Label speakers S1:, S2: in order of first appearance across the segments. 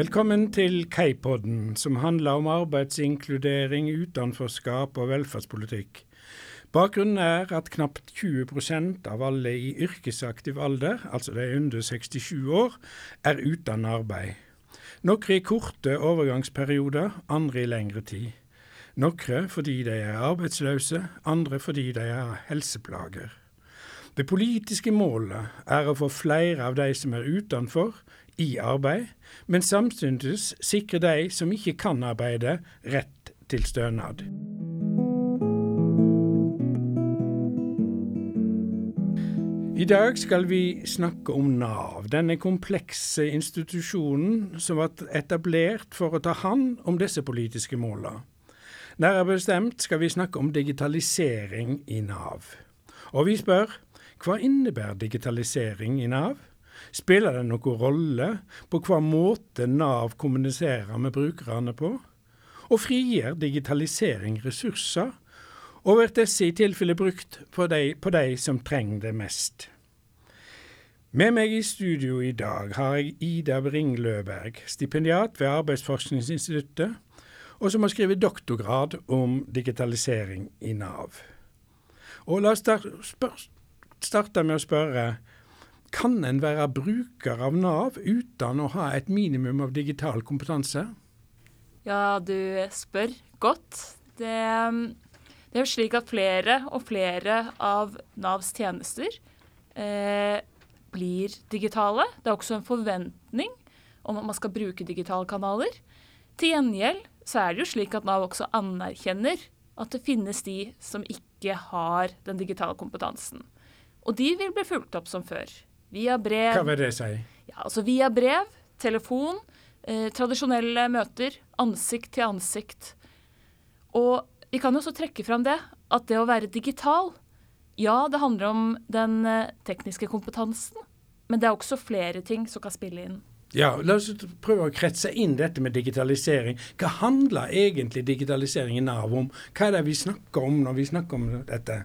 S1: Velkommen til Keipodden, som handler om arbeidsinkludering, utenforskap og velferdspolitikk. Bakgrunnen er at knapt 20% av alle i yrkesaktiv alder, altså de under 67 år, er uten arbeid. Noen i korte overgangsperioder, andre i lengre tid. Noen fordi de er arbeidsløse, andre fordi de har helseplager. Det politiske målet er å få flere av de som er utenfor, i arbeid, men samtidig sikre de som ikke kan arbeide, rett til stønad. I dag skal vi snakke om Nav, denne komplekse institusjonen som ble etablert for å ta hånd om disse politiske målene. Nærmere bestemt skal vi snakke om digitalisering i Nav. Og vi spør hva innebærer digitalisering i Nav? Spiller det noen rolle på hva måte Nav kommuniserer med brukerne på? Og frigjør digitalisering ressurser, og blir disse i tilfelle brukt på de, på de som trenger det mest? Med meg i studio i dag har jeg Ida Bring Løberg, stipendiat ved Arbeidsforskningsinstituttet, og som har skrevet doktorgrad om digitalisering i Nav. Og La oss starte med å spørre kan en være bruker av Nav uten å ha et minimum av digital kompetanse?
S2: Ja, du spør godt. Det, det er jo slik at flere og flere av Navs tjenester eh, blir digitale. Det er også en forventning om at man skal bruke digitale kanaler. Til gjengjeld så er det jo slik at Nav også anerkjenner at det finnes de som ikke har den digitale kompetansen. Og de vil bli fulgt opp som før. Via brev.
S1: Hva vil det si?
S2: Ja, altså Via brev, telefon, eh, tradisjonelle møter, ansikt til ansikt. Og vi kan jo også trekke fram det, at det å være digital, ja, det handler om den eh, tekniske kompetansen, men det er også flere ting som kan spille inn.
S1: Ja, La oss prøve å kretse inn dette med digitalisering. Hva handler egentlig digitalisering i Nav om? Hva er det vi snakker om når vi snakker om dette?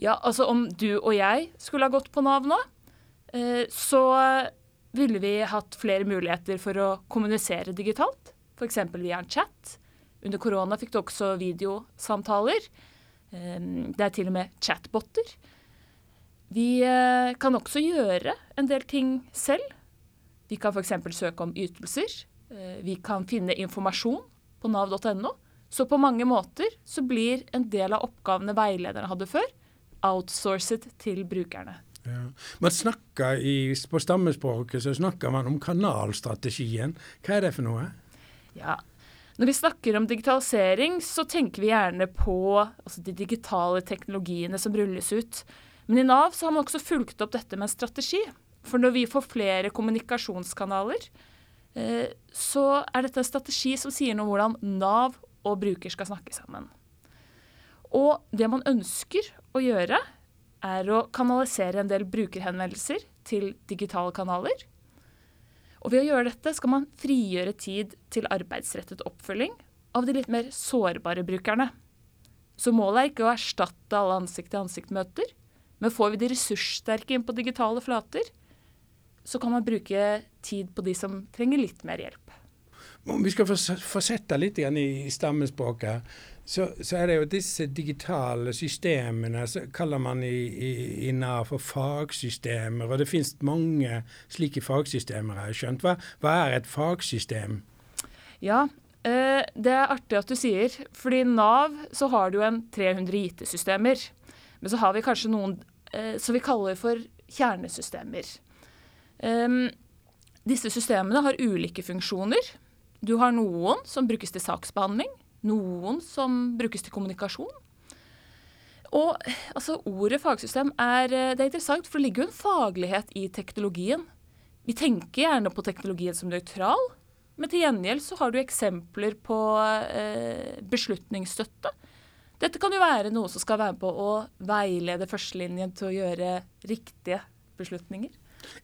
S2: Ja, altså Om du og jeg skulle ha gått på Nav nå, så ville vi hatt flere muligheter for å kommunisere digitalt. F.eks. via en chat. Under korona fikk du også videosamtaler. Eh, det er til og med chatboter. Vi eh, kan også gjøre en del ting selv. Vi kan f.eks. søke om ytelser. Eh, vi kan finne informasjon på nav.no. Så på mange måter så blir en del av oppgavene veilederne hadde før, outsourcet til brukerne.
S1: Ja. Man snakker i, På stammespråket så snakker man om kanalstrategien. Hva er det for noe?
S2: Ja, Når vi snakker om digitalisering, så tenker vi gjerne på altså, de digitale teknologiene som rulles ut. Men i Nav så har man også fulgt opp dette med en strategi. For når vi får flere kommunikasjonskanaler, eh, så er dette en strategi som sier noe om hvordan Nav og bruker skal snakke sammen. Og det man ønsker å gjøre, er å kanalisere en del brukerhenvendelser til digitale kanaler. Og ved å gjøre dette skal man frigjøre tid til arbeidsrettet oppfølging av de litt mer sårbare brukerne. Så målet er ikke å erstatte alle ansikt-til-ansikt-møter, men får vi de ressurssterke inn på digitale flater, så kan man bruke tid på de som trenger litt mer hjelp.
S1: Vi skal fortsette litt i stammespråket, så, så, er det jo disse digitale systemene så kaller man i, i, i Nav for fagsystemer. Og det finnes mange slike fagsystemer, har jeg skjønt. Hva, hva er et fagsystem?
S2: Ja, eh, det er artig at du sier. fordi i Nav så har du jo en 300 IT-systemer. Men så har vi kanskje noen eh, som vi kaller for kjernesystemer. Um, disse systemene har ulike funksjoner. Du har noen som brukes til saksbehandling, noen som brukes til kommunikasjon. Og altså, Ordet fagsystem er, eh, det er interessant, for det ligger jo en faglighet i teknologien. Vi tenker gjerne på teknologien som nøytral, men til gjengjeld så har du eksempler på eh, beslutningsstøtte. Dette kan jo være noe som skal være med på å veilede førstelinjen til å gjøre riktige beslutninger.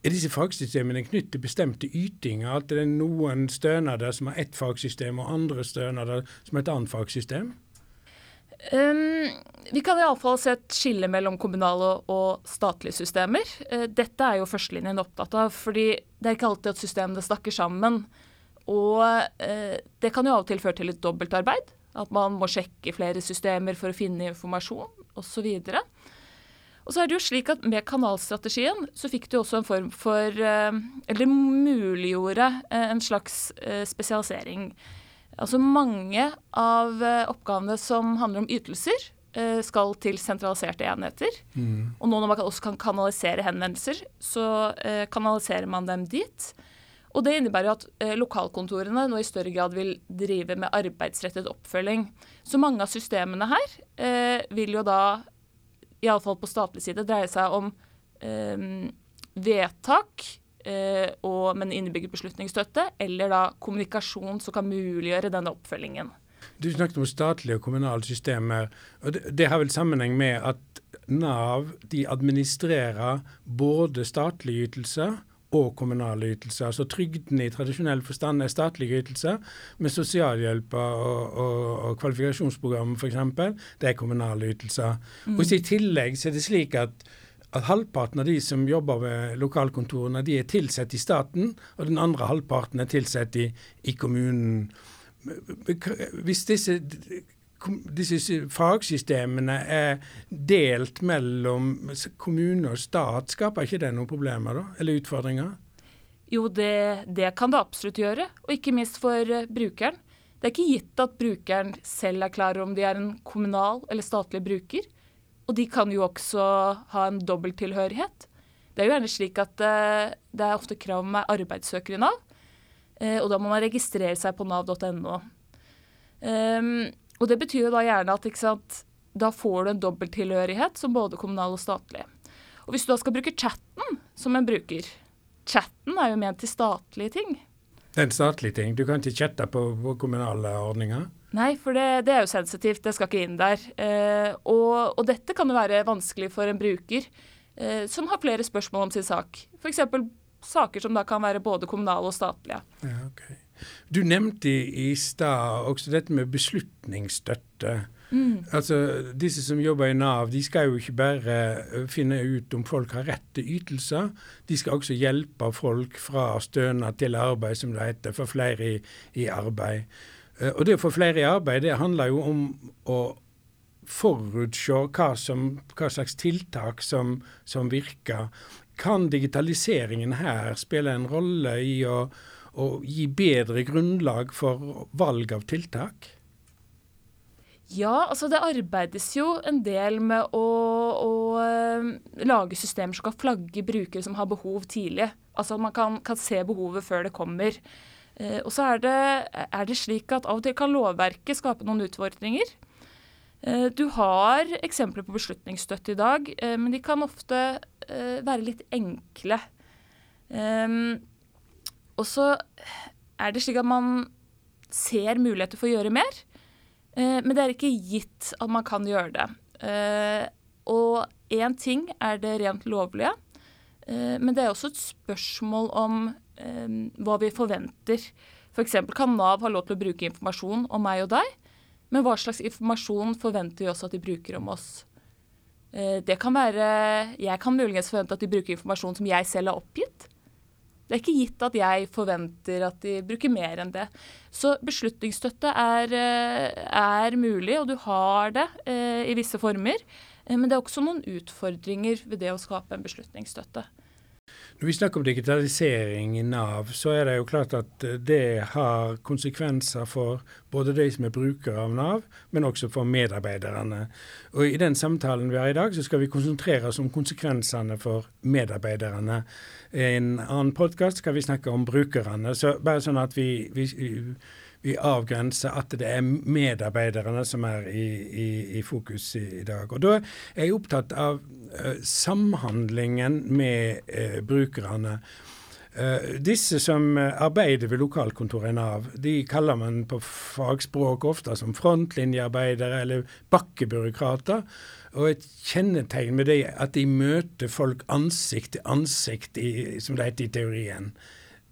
S1: Er disse fagsystemene knyttet til bestemte ytinger? At det er noen stønader som har ett fagsystem, og andre stønader som har et annet fagsystem?
S2: Um, vi kan iallfall se et skille mellom kommunale og statlige systemer. Uh, dette er jo førstelinjen opptatt av, fordi det er ikke alltid at systemene snakker sammen. og det kan jo av og til føre til litt dobbeltarbeid. At man må sjekke flere systemer for å finne informasjon osv. Og så er det jo slik at Med kanalstrategien så fikk du også en form for Eller muliggjorde en slags spesialisering. Altså mange av oppgavene som handler om ytelser, skal til sentraliserte enheter. Mm. Og nå når man også kan kanalisere henvendelser, så kanaliserer man dem dit. Og Det innebærer at eh, lokalkontorene nå i større grad vil drive med arbeidsrettet oppfølging. Så mange av systemene her eh, vil jo da, iallfall på statlig side, dreier seg om eh, vedtak eh, og, men innebygget beslutningsstøtte, eller da kommunikasjon som kan muliggjøre denne oppfølgingen.
S1: Du snakket om statlige og kommunale systemer. og det, det har vel sammenheng med at Nav de administrerer både statlige ytelser og kommunale ytelser. Altså Trygden i tradisjonell forstand er statlige ytelser, med sosialhjelp og, og, og kvalifikasjonsprogram f.eks. Det er kommunale ytelser. Mm. Og I tillegg så er det slik at, at halvparten av de som jobber ved lokalkontorene, de er tilsatt i staten, og den andre halvparten er tilsatt i, i kommunen. Hvis disse disse fagsystemene er delt mellom kommune og stat, skaper ikke det noen problemer da, eller utfordringer?
S2: Jo, det, det kan det absolutt gjøre, og ikke minst for uh, brukeren. Det er ikke gitt at brukeren selv er klar om de er en kommunal eller statlig bruker. Og de kan jo også ha en dobbelttilhørighet. Det er jo gjerne slik at uh, det er ofte krav med arbeidssøkere i Nav, uh, og da må man registrere seg på nav.no. Um, og det betyr jo da gjerne at sant, da får du en dobbelttilhørighet som både kommunal og statlig. Og hvis du da skal bruke chatten som en bruker Chatten er jo ment til statlige ting.
S1: Det er en statlig ting? Du kan ikke chatte på, på kommunale ordninger?
S2: Nei, for det, det, er jo sensitivt. Det skal ikke inn der. Eh, og, og, dette kan jo være vanskelig for en bruker eh, som har flere spørsmål om sin sak. F.eks. saker som da kan være både kommunale og statlige.
S1: Ja, okay. Du nevnte i, stad også dette med beslutningsstøtte. Mm. Altså, Disse som jobber i Nav, de skal jo ikke bare finne ut om folk har rett til ytelser, de skal også hjelpe folk fra stønad til arbeid, som det heter, for flere i, i arbeid. Og det å få flere i arbeid, det handler jo om å forutse hva, hva, slags tiltak som, som virker. Kan digitaliseringen her spille en rolle i å og gi bedre grunnlag for valg av tiltak?
S2: Ja, altså det arbeides jo en del med å, å uh, lage systemer som kan flagge brukere som har behov tidlig. Altså at man kan, kan se behovet før det kommer. Eh, og så er det, er det, slik at av og til kan lovverket skape noen utfordringer. Eh, du har eksempler på beslutningsstøtte i dag, men de kan ofte være litt enkle. Um, og så er det slik at man ser muligheter for å gjøre mer, eh, men det er ikke gitt at man kan gjøre det. Eh, og én ting er det rent lovlige, eh, men det er også et spørsmål om hva vi forventer. F.eks. For kan Nav ha lov til å bruke informasjon om meg og deg, men hva slags informasjon forventer vi også at de bruker om oss? Det kan være Jeg kan muligens forvente at de bruker informasjon som jeg selv har oppgitt. Det er ikke gitt at jeg forventer at de bruker mer enn det. Så beslutningsstøtte er, eh, er mulig, og du har det eh, i visse former. Eh, men det er også noen utfordringer ved det å skape en beslutningsstøtte.
S1: Når vi snakker om digitalisering i Nav, så er det jo klart at det har konsekvenser for både de som er brukere av Nav, men også for medarbeiderne. Og I den samtalen vi har i dag, så skal vi konsentrere oss om konsekvensene for medarbeiderne. I en annen podkast skal vi snakke om brukerne. Så bare sånn at vi, vi vi avgrenser at det er medarbeiderne som er i, i, i fokus i, i, dag. Og Da er jeg opptatt av uh, samhandlingen med uh, brukerne. Uh, disse som arbeider ved lokalkontoret i Nav, de kaller man på fagspråk ofte som frontlinjearbeidere eller bakkebyråkrater. Og et kjennetegn med det er at de møter folk ansikt til ansikt, i, som det heter i teorien.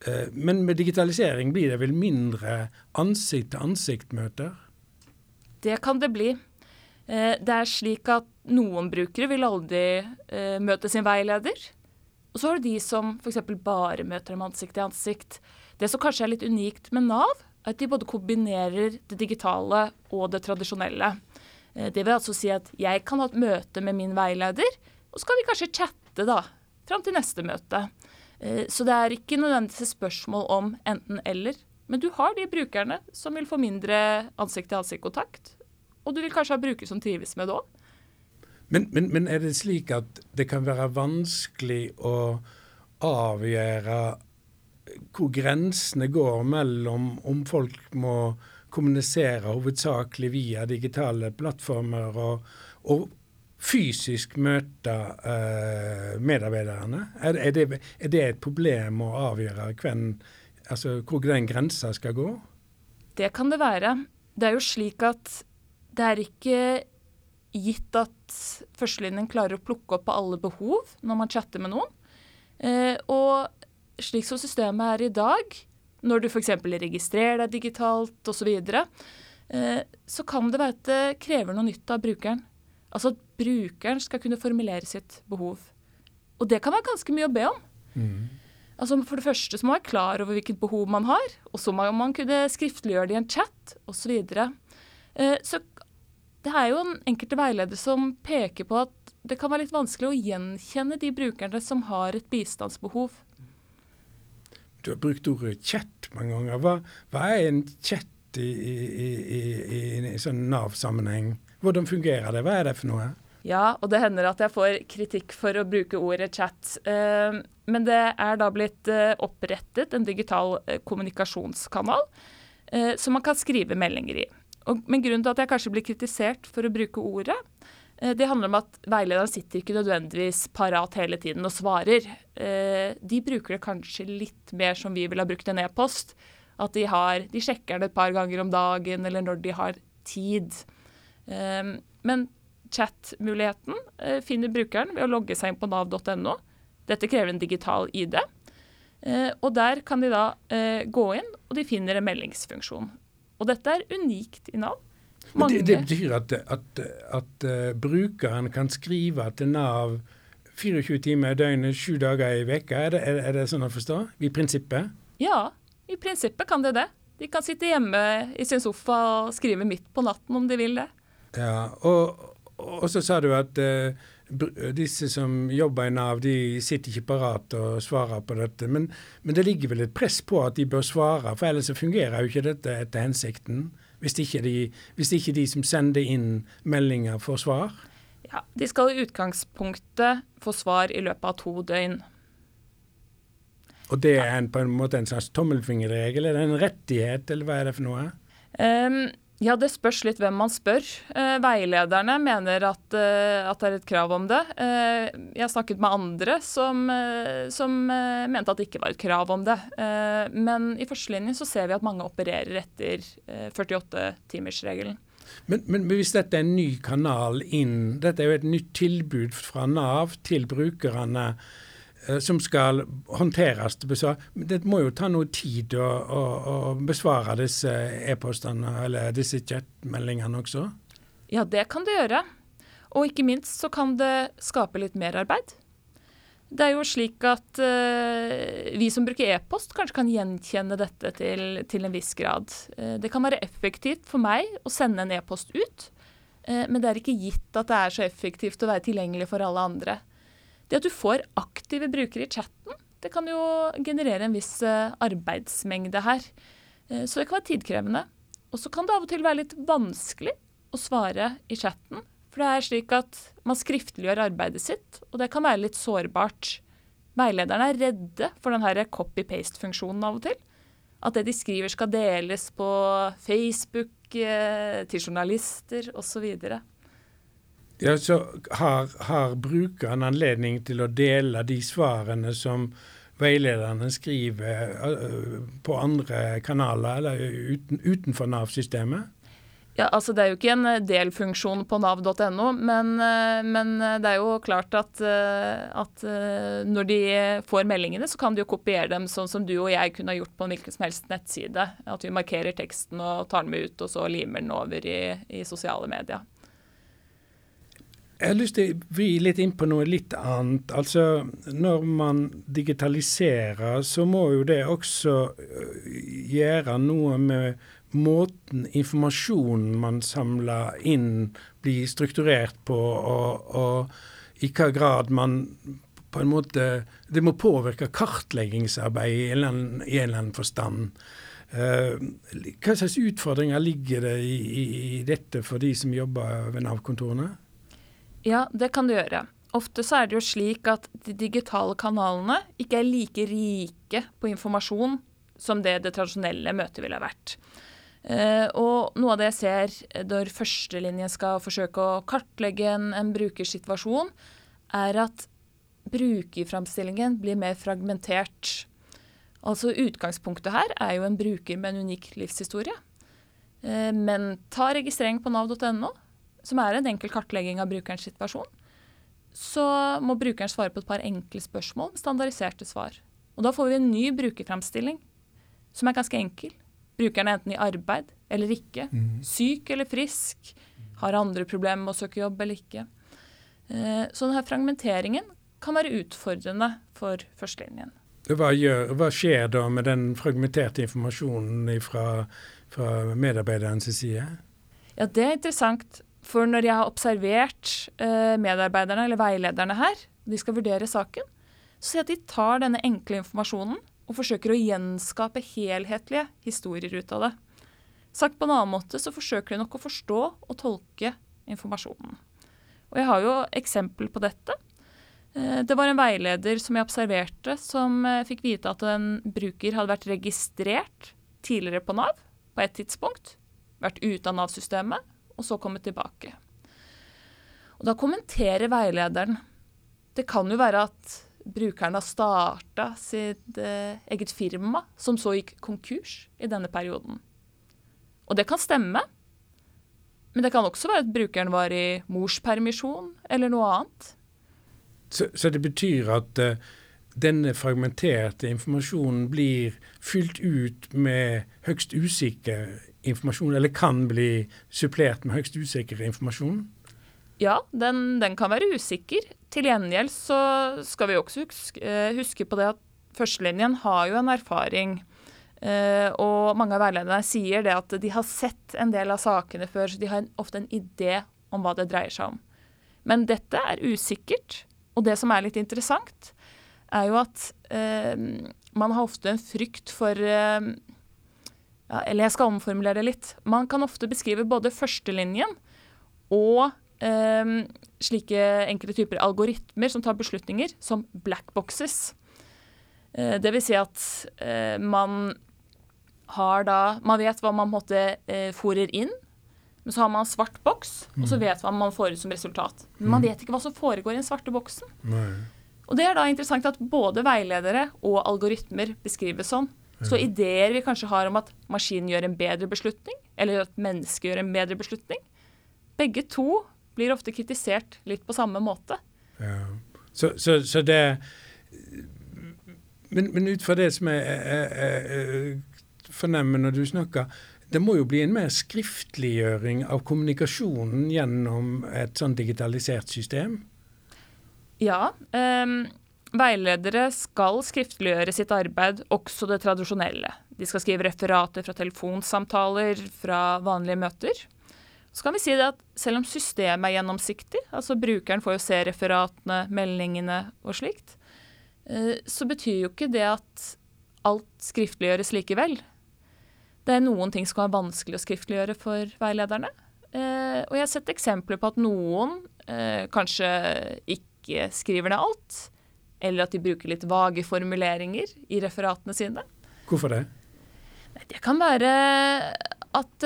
S1: Eh, men med digitalisering blir det vel mindre ansikt-til-ansikt-møter?
S2: Det kan det bli. Eh, det er slik at noen brukere vil aldri eh, møte sin veileder. Og så har du de som f.eks. bare møter dem ansikt til ansikt. Det som kanskje er litt unikt med Nav, er at de både kombinerer det digitale og det tradisjonelle. Det vil altså si at jeg kan ha et møte med min veileder, og så kan vi kanskje chatte da, fram til neste møte. Eh, så det er ikke nødvendigvis et spørsmål om enten-eller. Men du har de brukerne som vil få mindre ansikt-til-ansikt-kontakt. Og du vil kanskje ha brukere som trives med det òg.
S1: Men, men, men, er det slik at det kan være vanskelig å avgjøre hvor grensene går mellom om folk må kommunisere hovedsakelig via digitale plattformer og, og fysisk møte uh, medarbeiderne? Er, er, det, er, det, et problem å avgjøre hvem, altså, hvor den grensa skal gå?
S2: Det kan det være. Det er jo slik at det er ikke gitt at førstelinjen klarer å plukke opp på alle behov når man chatter med noen. Uh, og slik som systemet er i dag, når du f.eks. registrerer deg digitalt osv., så, videre, uh, så kan det være at det krever noe nytt av brukeren. Altså at brukeren skal kunne formulere sitt behov. Og det kan være ganske mye å be om. Mm. Altså For det første så må man være klar over hvilket behov man har, og så må man kunne skriftliggjøre det i en chat osv. Så. Eh, så det er jo en enkelte veileder som peker på at det kan være litt vanskelig å gjenkjenne de brukerne som har et bistandsbehov.
S1: Du har brukt ordet chat mange ganger. Hva, hva er en chat i, i, i, i sånn Nav-sammenheng? Hvordan fungerer det? Hva er det for noe?
S2: Ja, og det hender at jeg får kritikk for å bruke ordet chat. Eh, men det er da blitt eh, opprettet en digital eh, kommunikasjonskanal som man kan skrive meldinger i. Men grunnen til at jeg kanskje blir kritisert for å bruke ordet, det handler om at veilederen sitter ikke nødvendigvis parat hele tiden og svarer. De bruker det kanskje litt mer som vi ville ha brukt en e-post. At de, har, de sjekker det et par ganger om dagen, eller når de har tid. Men chat-muligheten eh, finner brukeren ved å logge seg inn på nav.no. Dette krever en digital ID. Eh, og der kan de da eh, gå inn, og de finner en meldingsfunksjon. Og dette er unikt i Nav.
S1: Det, det, betyr at, at, at brukeren kan skrive til Nav 24 timer i døgnet, sju dager i veka. Er det, er, det sånn å forstå? I prinsippet?
S2: Ja, i prinsippet kan de det. De kan sitte hjemme i sin sofa og skrive midt på natten om de vil det.
S1: Ja, og, og så sa du at uh, disse som jobber i Nav, de sitter ikke parat og svarer på dette. Men, men, det ligger vel et press på at de bør svare, for ellers så fungerer jo ikke dette etter hensikten. Hvis ikke, de, hvis ikke de som sender inn meldinger, får svar?
S2: Ja, De skal i utgangspunktet få svar i løpet av to døgn.
S1: Og det er en, på en måte en slags tommelfingerregel? Er det en rettighet, eller hva er det for noe?
S2: Um, ja, Det spørs litt hvem man spør. Eh, veilederne mener at, eh, at, det er et krav om det. Eh, jeg snakket med andre som, eh, som eh, mente at det ikke var et krav om det. Eh, men i førstelinjen så ser vi at mange opererer etter 48-timersregelen.
S1: Men, men, hvis dette er en ny kanal inn, dette er jo et nytt tilbud fra Nav til brukerne som skal håndteres. Det må jo ta noe tid å, å, å besvare disse e-postene eller disse chatmeldingene også?
S2: Ja, det kan det gjøre. Og ikke minst så kan det skape litt merarbeid. Det er jo slik at uh, vi som bruker e-post, kanskje kan gjenkjenne dette til, til en viss grad. Uh, det kan være effektivt for meg å sende en e-post ut, uh, men det er ikke gitt at det er så effektivt å være tilgjengelig for alle andre. Det at du får aktive brukere i chatten, det kan jo generere en viss eh, arbeidsmengde her. Eh, så det kan være tidkrevende. Og så kan det av og til være litt vanskelig å svare i chatten. For det er slik at man skriftliggjør arbeidet sitt, og det kan være litt sårbart. Veilederne er redde for denne copy-paste-funksjonen av og til. At det de skriver skal deles på Facebook, eh, til journalister osv.
S1: Ja, så har, har brukeren anledning til å dele de svarene som veilederne skriver uh, på andre kanaler eller uten, utenfor Nav-systemet?
S2: Ja, altså Det er jo ikke en øh, delfunksjon på nav.no, men, øh, men, det er jo klart at, at, når de får meldingene, så kan de jo kopiere dem sånn som du og jeg kunne ha gjort på en hvilken som helst nettside. At vi markerer teksten og tar den med ut, og så limer den over i, i sosiale medier.
S1: Jeg har lyst til å vri litt inn på noe litt annet. Altså, Når man digitaliserer, så må jo det også øh, gjøre noe med måten informasjonen man samler inn, blir strukturert på, og, og i hva grad man på en måte Det må påvirke kartleggingsarbeidet i en eller annen, en eller annen forstand. Uh, hva slags utfordringer ligger det i, i, i, dette for de som jobber ved Nav-kontorene?
S2: Ja, det kan du gjøre. Ofte så er det jo slik at de digitale kanalene ikke er like rike på informasjon som det det tradisjonelle møtet ville vært. Uh, og noe av det jeg ser når førstelinjen skal forsøke å kartlegge en, en brukersituasjon, er at brukerframstillingen blir mer fragmentert. Altså Utgangspunktet her er jo en bruker med en unik livshistorie. Uh, men ta registrering på nav.no, som er en enkel kartlegging av brukerens situasjon. Så må brukeren svare på et par enkle spørsmål med standardiserte svar. Og da får vi en ny brukerframstilling som er ganske enkel. Brukeren er enten i arbeid eller ikke, mm. syk eller frisk, har andre problemer med å søke jobb eller ikke. Eh, så denne fragmenteringen kan være utfordrende for førstelinjen.
S1: Hva, gjør, hva skjer da med den fragmenterte informasjonen fra, fra medarbeiderens side?
S2: Ja, Det er interessant. For når jeg har observert eh, medarbeiderne eller veilederne her, og de skal vurdere saken, så ser jeg at de tar denne enkle informasjonen og forsøker å gjenskape helhetlige historier ut av det. Sagt på en annen måte så forsøker de nok å forstå og tolke informasjonen. Og jeg har jo eksempel på dette. Eh, det var en veileder som jeg observerte, som eh, fikk vite at en bruker hadde vært registrert tidligere på Nav på et tidspunkt, vært ute av Nav-systemet, og så komme tilbake. Og Da kommenterer veilederen Det kan jo være at brukeren har starta sitt eh, eget firma, som så gikk konkurs i denne perioden. Og det kan stemme. Men det kan også være at brukeren var i morspermisjon eller noe annet.
S1: Så, så det betyr at uh, denne fragmenterte informasjonen blir fylt ut med høgst usikker informasjon, eller kan bli supplert med høyst usikker informasjon?
S2: Ja, den, den, kan være usikker. Til gjengjeld så skal vi også huske, eh, huske på det at førstelinjen har jo en erfaring. Uh, og mange av veilederne sier det at de har sett en del av sakene før, så de har en, ofte en idé om hva det dreier seg om. Men dette er usikkert. Og det som er litt interessant, er jo at uh, man har ofte en frykt for uh, ja, Eller jeg skal omformulere litt. Man kan ofte beskrive både førstelinjen og um, slike enkelte typer algoritmer som tar beslutninger, som black boxes. Uh, det vil si at uh, man har da Man vet hva man måtte en uh, fòrer inn, men så har man en svart boks, mm. og så mm. vet man hva man får ut som resultat. Men man mm. vet ikke hva som foregår i den svarte boksen. Nei. Og det er da interessant at både veiledere og algoritmer beskrives sånn. Så ideer vi kanskje har om at maskinen gjør en bedre beslutning, eller at mennesket gjør en bedre beslutning, begge to blir ofte kritisert litt på samme måte.
S1: Ja. Så, så, så det men, men, ut fra det som jeg, jeg, jeg fornemmer når du snakker, det må jo bli en mer skriftliggjøring av kommunikasjonen gjennom et sånn digitalisert system?
S2: Ja. Um, veiledere skal skriftliggjøre sitt arbeid, også det tradisjonelle. De skal skrive referater fra telefonsamtaler, fra vanlige møter. Så kan vi si at selv om systemet er gjennomsiktig, altså brukeren får jo se referatene, meldingene og slikt, eh, så betyr jo ikke det at alt skriftliggjøres likevel. Det er noen ting som er vanskelig å skriftliggjøre for veilederne. Eh, og jeg har sett eksempler på at noen eh, kanskje ikke skriver ned alt, eller at de bruker litt vage formuleringer i referatene sine.
S1: Hvorfor det?
S2: Det kan være at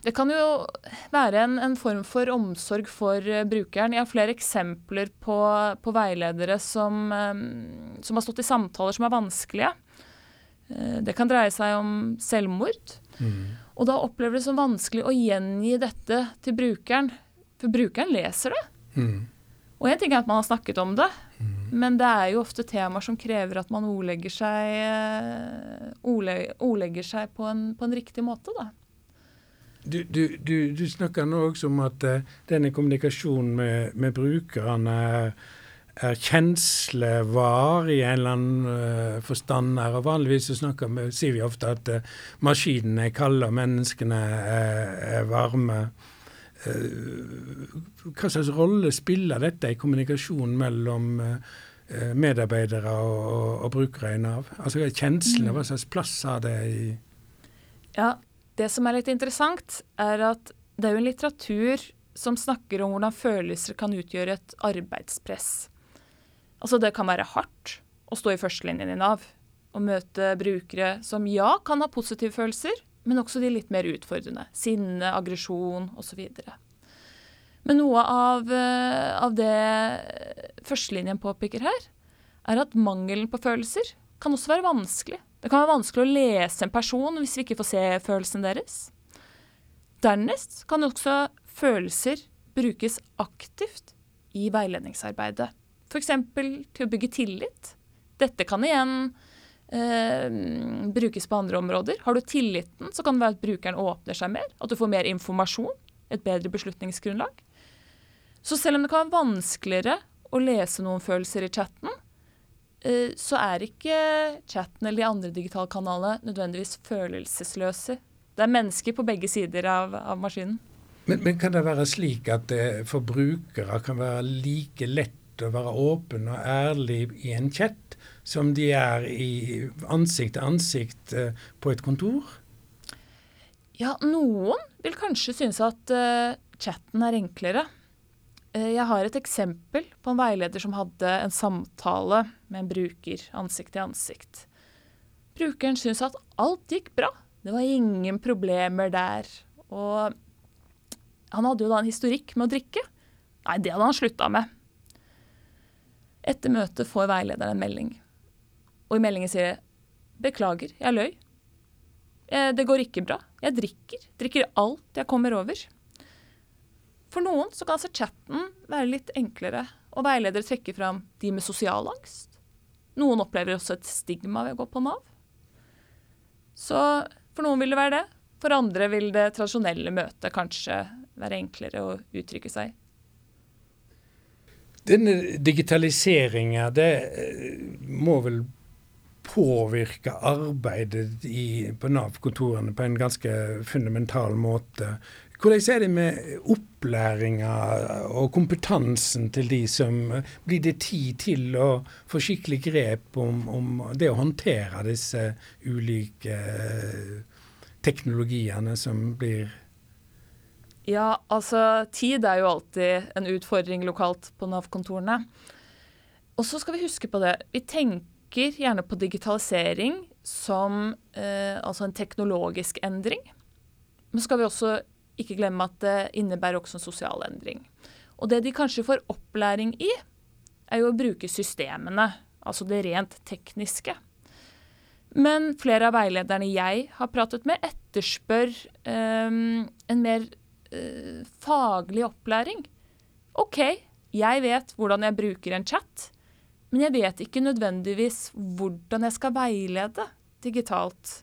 S2: det kan jo være en, en, form for omsorg for uh, brukeren. Jeg har flere eksempler på, på veiledere som, um, som, har stått i samtaler som er vanskelige. Det kan dreie seg om selvmord. Mm. Og da opplever det som vanskelig å gjengi dette til brukeren, for brukeren leser det. Mm. Og en ting er at man har snakket om det, mm. men det er jo ofte temaer som krever at man ordlegger seg, ordlegger seg på, en, på en riktig måte. da.
S1: Du, du, du, du, snakker nå også om at uh, denne kommunikasjonen med, med brukerne er, er kjenslevar i en eller annen uh, forstand. her, og Vanligvis så snakker vi, sier vi ofte at uh, maskinene er kalde og menneskene er, er varme. Hva slags rolle spiller dette i kommunikasjonen mellom medarbeidere og, og, og brukere i Nav? Altså Kjenslene, mm. hva slags plass har det i
S2: Ja, det som er litt interessant, er at det er jo en litteratur som snakker om hvordan følelser kan utgjøre et arbeidspress. Altså det kan være hardt å stå i førstelinjen i Nav og møte brukere som ja, kan ha positive følelser, men også de litt mer utfordrende. Sinne, aggresjon osv. Men noe av, eh, av det førstelinjen påpeker her, er at mangelen på følelser kan også være vanskelig. Det kan være vanskelig å lese en person hvis vi ikke får se følelsene deres. Dernest kan også følelser brukes aktivt i veiledningsarbeidet. F.eks. til å bygge tillit. Dette kan igjen eh, brukes på andre områder. Har du tilliten, så kan det være at brukeren åpner seg mer, at du får mer informasjon, et bedre beslutningsgrunnlag. Så selv om det kan være vanskeligere å lese noen følelser i chatten, Eh, så er ikke chatten eller de andre digitale kanalene nødvendigvis følelsesløse. Det er mennesker på begge sider av, av maskinen.
S1: Men, men, kan det være slik at forbrukere for kan være like lett å være åpen og ærlig i en chat som de er i ansikt til ansikt eh, på et kontor?
S2: Ja, noen vil kanskje synes at uh, chatten er enklere. Uh, jeg har et eksempel på en veileder som hadde en samtale med en bruker ansikt til ansikt. Brukeren syntes at alt gikk bra. Det var ingen problemer der. Og han hadde jo da en historikk med å drikke. Nei, det hadde han slutta med. Etter møtet får veilederen en melding. Og i meldingen sier jeg beklager, jeg løy. Det går ikke bra. Jeg drikker. Drikker alt jeg kommer over. For noen så kan altså chatten være litt enklere, og veiledere trekker fram de med sosial angst. Noen opplever også et stigma ved å gå på Nav. Så for noen vil det være det. For andre vil det tradisjonelle møtet kanskje være enklere å uttrykke seg.
S1: Denne digitaliseringa, det eh, må vel påvirke arbeidet i, på Nav-kontorene på en ganske fundamental måte. Hvordan er det med opplæringa og kompetansen til de som Blir det tid til å få skikkelig grep om, om det å håndtere disse ulike eh, teknologiene som blir
S2: Ja, altså tid er jo alltid en utfordring lokalt på Nav-kontorene. Og så skal vi huske på det. Vi tenker gjerne på digitalisering som eh, altså en teknologisk endring. Men skal vi også ikke glemme at det innebærer også en sosial endring. Og det de kanskje får opplæring i, er jo å bruke systemene, altså det rent tekniske. Men flere av veilederne jeg har pratet med, etterspør eh, en mer eh, faglig opplæring. OK, jeg vet hvordan jeg bruker en chat, men jeg vet ikke nødvendigvis hvordan jeg skal veilede digitalt.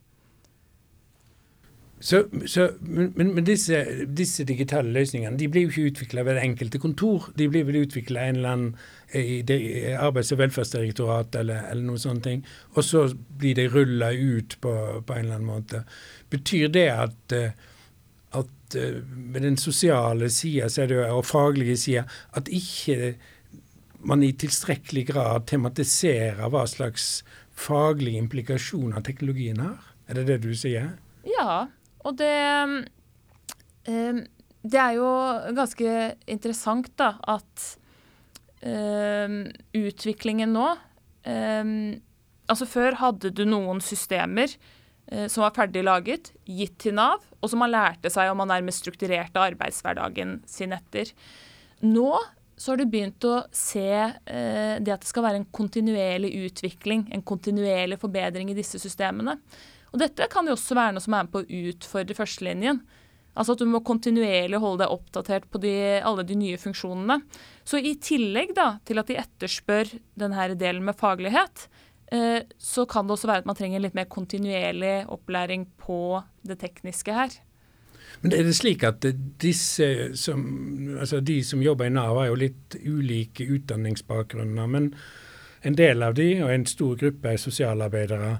S1: Så, så, men, men disse, disse, digitale løsningene de blir jo ikke utvikla ved det enkelte kontor. De blir vel utvikla en eller annen i det, Arbeids- og velferdsdirektorat eller, eller noe sånt. ting, Og så blir de rulla ut på, på, en eller annen måte. Betyr det at, eh, at eh, med den sosiale sida og faglige sida at ikke man i tilstrekkelig grad tematiserer hva slags faglige implikasjoner teknologien har? Er det det du sier?
S2: Ja, og det um, Det er jo ganske interessant da, at um, utviklingen nå um, Altså Før hadde du noen systemer som var ferdig laget, gitt til Nav, og som man lærte seg og man nærmest strukturerte arbeidshverdagen sin etter. Nå så har du begynt å se eh, det at det skal være en kontinuerlig utvikling, en kontinuerlig forbedring i disse systemene. Og dette kan jo også være noe som er med på å utfordre førstelinjen. Altså at du må kontinuerlig holde deg oppdatert på de, alle de nye funksjonene. Så i tillegg da, til at de etterspør denne delen med faglighet, eh, så kan det også være at man trenger litt mer kontinuerlig opplæring på det tekniske her.
S1: Men er det slik at disse som, altså de som jobber i Nav, har jo litt ulike utdanningsbakgrunner. Men en del av de, og en stor gruppe, er sosialarbeidere.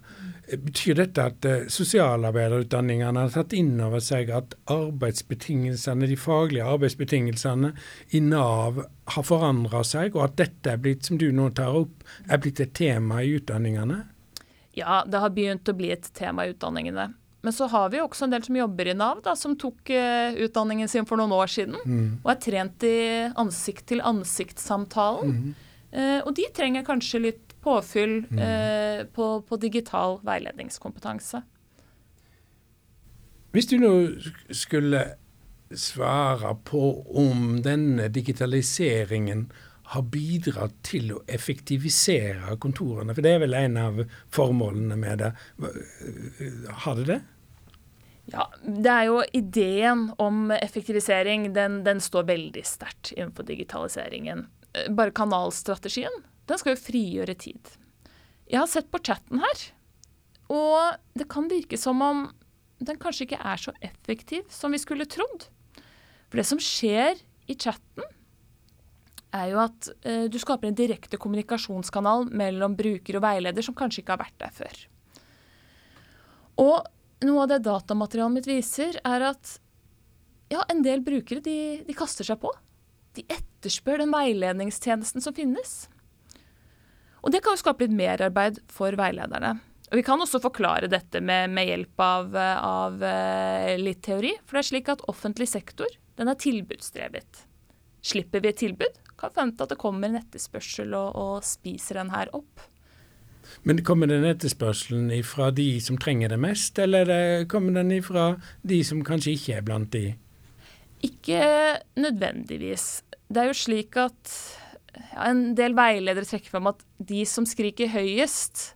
S1: Betyr dette at uh, sosialarbeiderutdanningene har tatt inn over seg at arbeidsbetingelsene, de faglige arbeidsbetingelsene i Nav har forandra seg, og at dette er blitt, som du nå tar opp, er blitt et tema i utdanningene?
S2: Ja, det har begynt å bli et tema i utdanningene. Men så har vi jo også en del som jobber i Nav, da, som tok uh, utdanningen sin for noen år siden. Mm. Og er trent i ansikt-til-ansikt-samtalen. Mm. Uh, og de trenger kanskje litt påfyll mm. uh, på, på, digital veiledningskompetanse.
S1: Hvis du nå skulle svare på om denne digitaliseringen har bidratt til å effektivisere kontorene, for det er vel en av formålene med det. Har det det?
S2: Ja, det er jo ideen om effektivisering, den, den står veldig sterkt innenfor digitaliseringen. Eh, bare kanalstrategien, den skal jo frigjøre tid. Jeg har sett på chatten her, og det kan virke som om den kanskje ikke er så effektiv som vi skulle trodd. For det som skjer i chatten, er jo at eh, du skaper en direkte kommunikasjonskanal mellom bruker og veileder som kanskje ikke har vært der før. Og noe av det datamaterialet mitt viser, er at ja, en del brukere de, de kaster seg på de etterspør den veiledningstjenesten som finnes. Og det kan jo skape litt merarbeid for veilederne. Og Vi kan også forklare dette med, med hjelp av, av, eh, litt teori. For det er slik at offentlig sektor den er tilbudsdrevet. Slipper vi et tilbud, kan forvente at det kommer en etterspørsel og, og spiser den her opp.
S1: Men kommer den etterspørselen ifra de som trenger det mest, eller kommer den ifra de som kanskje ikke er blant de?
S2: Ikke nødvendigvis. Det er jo slik at ja, en del veiledere trekker fram at de som skriker høyest,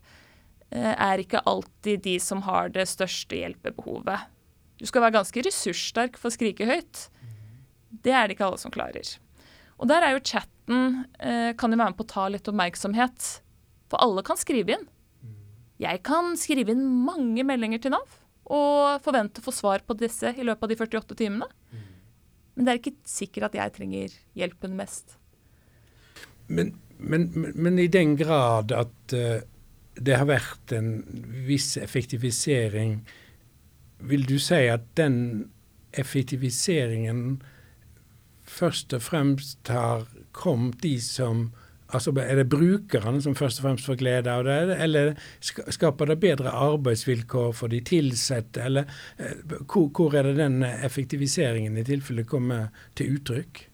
S2: eh, er ikke alltid de som har det største hjelpebehovet. Du skal være ganske ressurssterk for å skrike høyt. Det er det ikke alle som klarer. Og der er jo chatten eh, kan jo være med på å ta litt oppmerksomhet. For alle kan skrive inn. Jeg kan skrive inn mange meldinger til Nav og forvente å få svar på disse i løpet av de 48 timene. Men det er ikke sikkert at jeg trenger hjelpen mest.
S1: Men, men, men i den grad at uh, det har vært en viss effektivisering, vil du si at den effektiviseringen først og fremst har kommet de som Altså, Er det brukerne som først og fremst får glede av det, eller skaper det bedre arbeidsvilkår for de ansatte? Eller eh, hvor, er det den effektiviseringen i tilfelle kommer til uttrykk?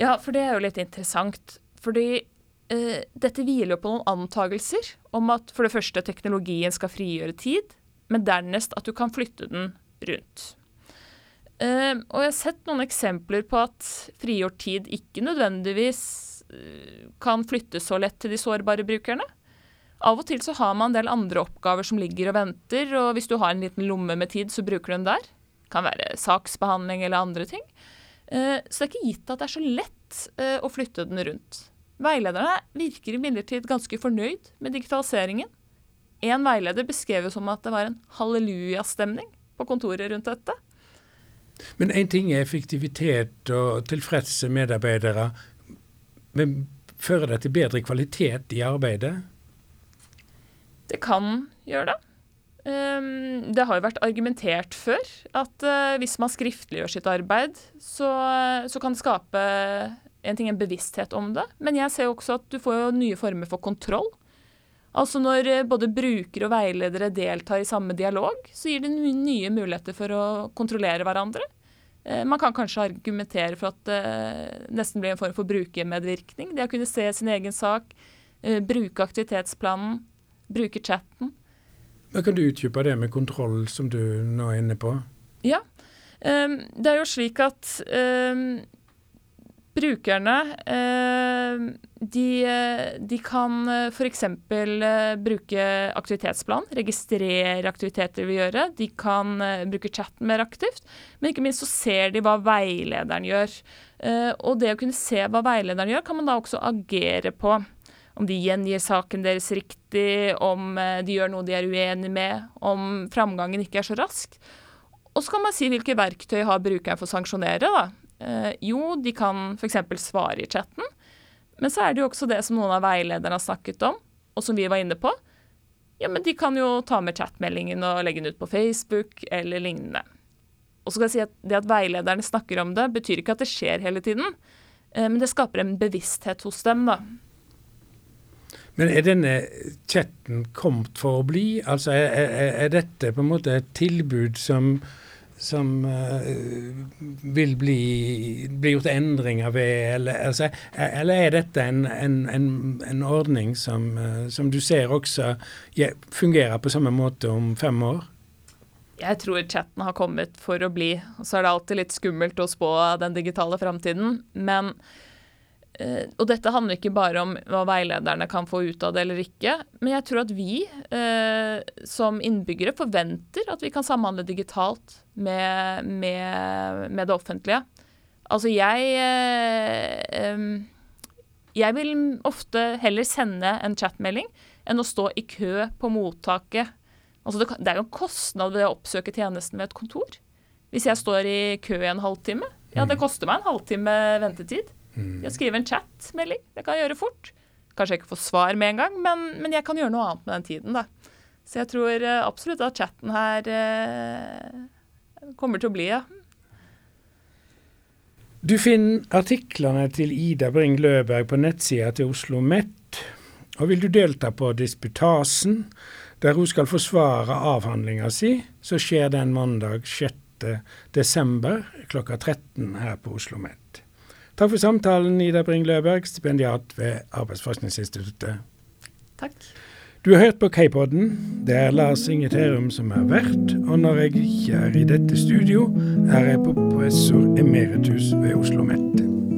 S2: Ja, for det er jo litt interessant. Fordi eh, dette hviler jo på noen antagelser om at for det første teknologien skal frigjøre tid, men dernest at du kan flytte den rundt. Eh, og jeg har sett noen eksempler på at frigjort tid ikke nødvendigvis kan flyttes så lett til de sårbare brukerne. Av og til så har man en del andre oppgaver som ligger og venter, og hvis du har en liten lomme med tid, så bruker du den der. Det kan være saksbehandling eller andre ting. Eh, så det er ikke gitt at det er så lett eh, å flytte den rundt. Veilederne virker imidlertid ganske fornøyd med digitaliseringen. En veileder beskrev jo som at det var en hallelujastemning på kontoret rundt dette.
S1: Men én ting er effektivitet og tilfredse medarbeidere. Men fører det til bedre kvalitet i arbeidet?
S2: Det kan gjøre det. Um, det har jo vært argumentert før at uh, hvis man skriftliggjør sitt arbeid, så, så, kan det skape en ting, en bevissthet om det. Men jeg ser også at du får nye former for kontroll. Altså Når uh, både brukere og veiledere deltar i samme dialog, så gir det nye muligheter for å kontrollere hverandre. Eh, man kan kanskje argumentere for at det nesten blir en form for brukermedvirkning. Det å kunne se sin egen sak, eh, bruke aktivitetsplanen, bruke chatten.
S1: Men kan du utdype det med kontroll, som du nå er inne på?
S2: Ja. Eh, det er jo slik at brukerne de, de kan f.eks. bruke aktivitetsplan, registrere aktiviteter de vil gjøre. De kan bruke chatten mer aktivt, men ikke minst så ser de hva veilederen gjør. Og det å kunne se hva veilederen gjør, kan man da også agere på. Om de gjengir saken deres riktig, om de gjør noe de er uenig med, om framgangen ikke er så rask. Og så kan man si hvilke verktøy har brukeren for å sanksjonere. da. Eh, jo, de kan f.eks. svare i chatten, men så er det jo også det som noen av veilederne har snakket om, og som vi var inne på. Ja, men de kan jo ta med chatmeldingen og legge den ut på Facebook eller lignende. Og så kan jeg si at Det at veilederne snakker om det, betyr ikke at det skjer hele tiden, eh, men det skaper en bevissthet hos dem. da.
S1: Men er denne chatten kommet for å bli? Altså er, er, er dette på en måte et tilbud som som uh, vil bli, bli, gjort endringer ved, eller, altså, eller er dette en, en, en, en ordning som, uh, som, du ser også fungerer på samme måte om fem år?
S2: Jeg tror chatten har kommet for å bli. Så er det alltid litt skummelt å spå den digitale framtiden. Men og dette handler ikke bare om hva veilederne kan få ut av det eller ikke, men jeg tror at vi uh, som innbyggere forventer at vi kan samhandle digitalt med, med, med det offentlige. Altså jeg um, Jeg vil ofte heller sende en chatmelding enn å stå i kø på mottaket. Altså det, det er jo en kostnad ved å oppsøke tjenesten ved et kontor. Hvis jeg står i kø i en halvtime, ja, det mm. koster meg en halvtime ventetid. Jeg skriver en chat-melding. Det kan jeg gjøre fort. Kanskje jeg ikke får svar med en gang, men, men, jeg kan gjøre noe annet med den tiden. da. Så jeg tror uh, absolutt at chatten her eh, kommer til å bli, ja.
S1: Du finner artiklene til Ida Bring Løberg på nettsida til Oslo Met. Og vil du delta på disputasen, der hun skal forsvare avhandlinga si, så skjer den mandag 6. desember klokka 13 her på Oslo Met. Takk for samtalen, Ida Bring Løberg, stipendiat ved Arbeidsforskningsinstituttet.
S2: Takk.
S1: Du har hørt på K-podden. Det er Lars Inge Terum som er vert, og når jeg ikke er i dette studio, er jeg på professor emeritus ved Oslo OsloMet.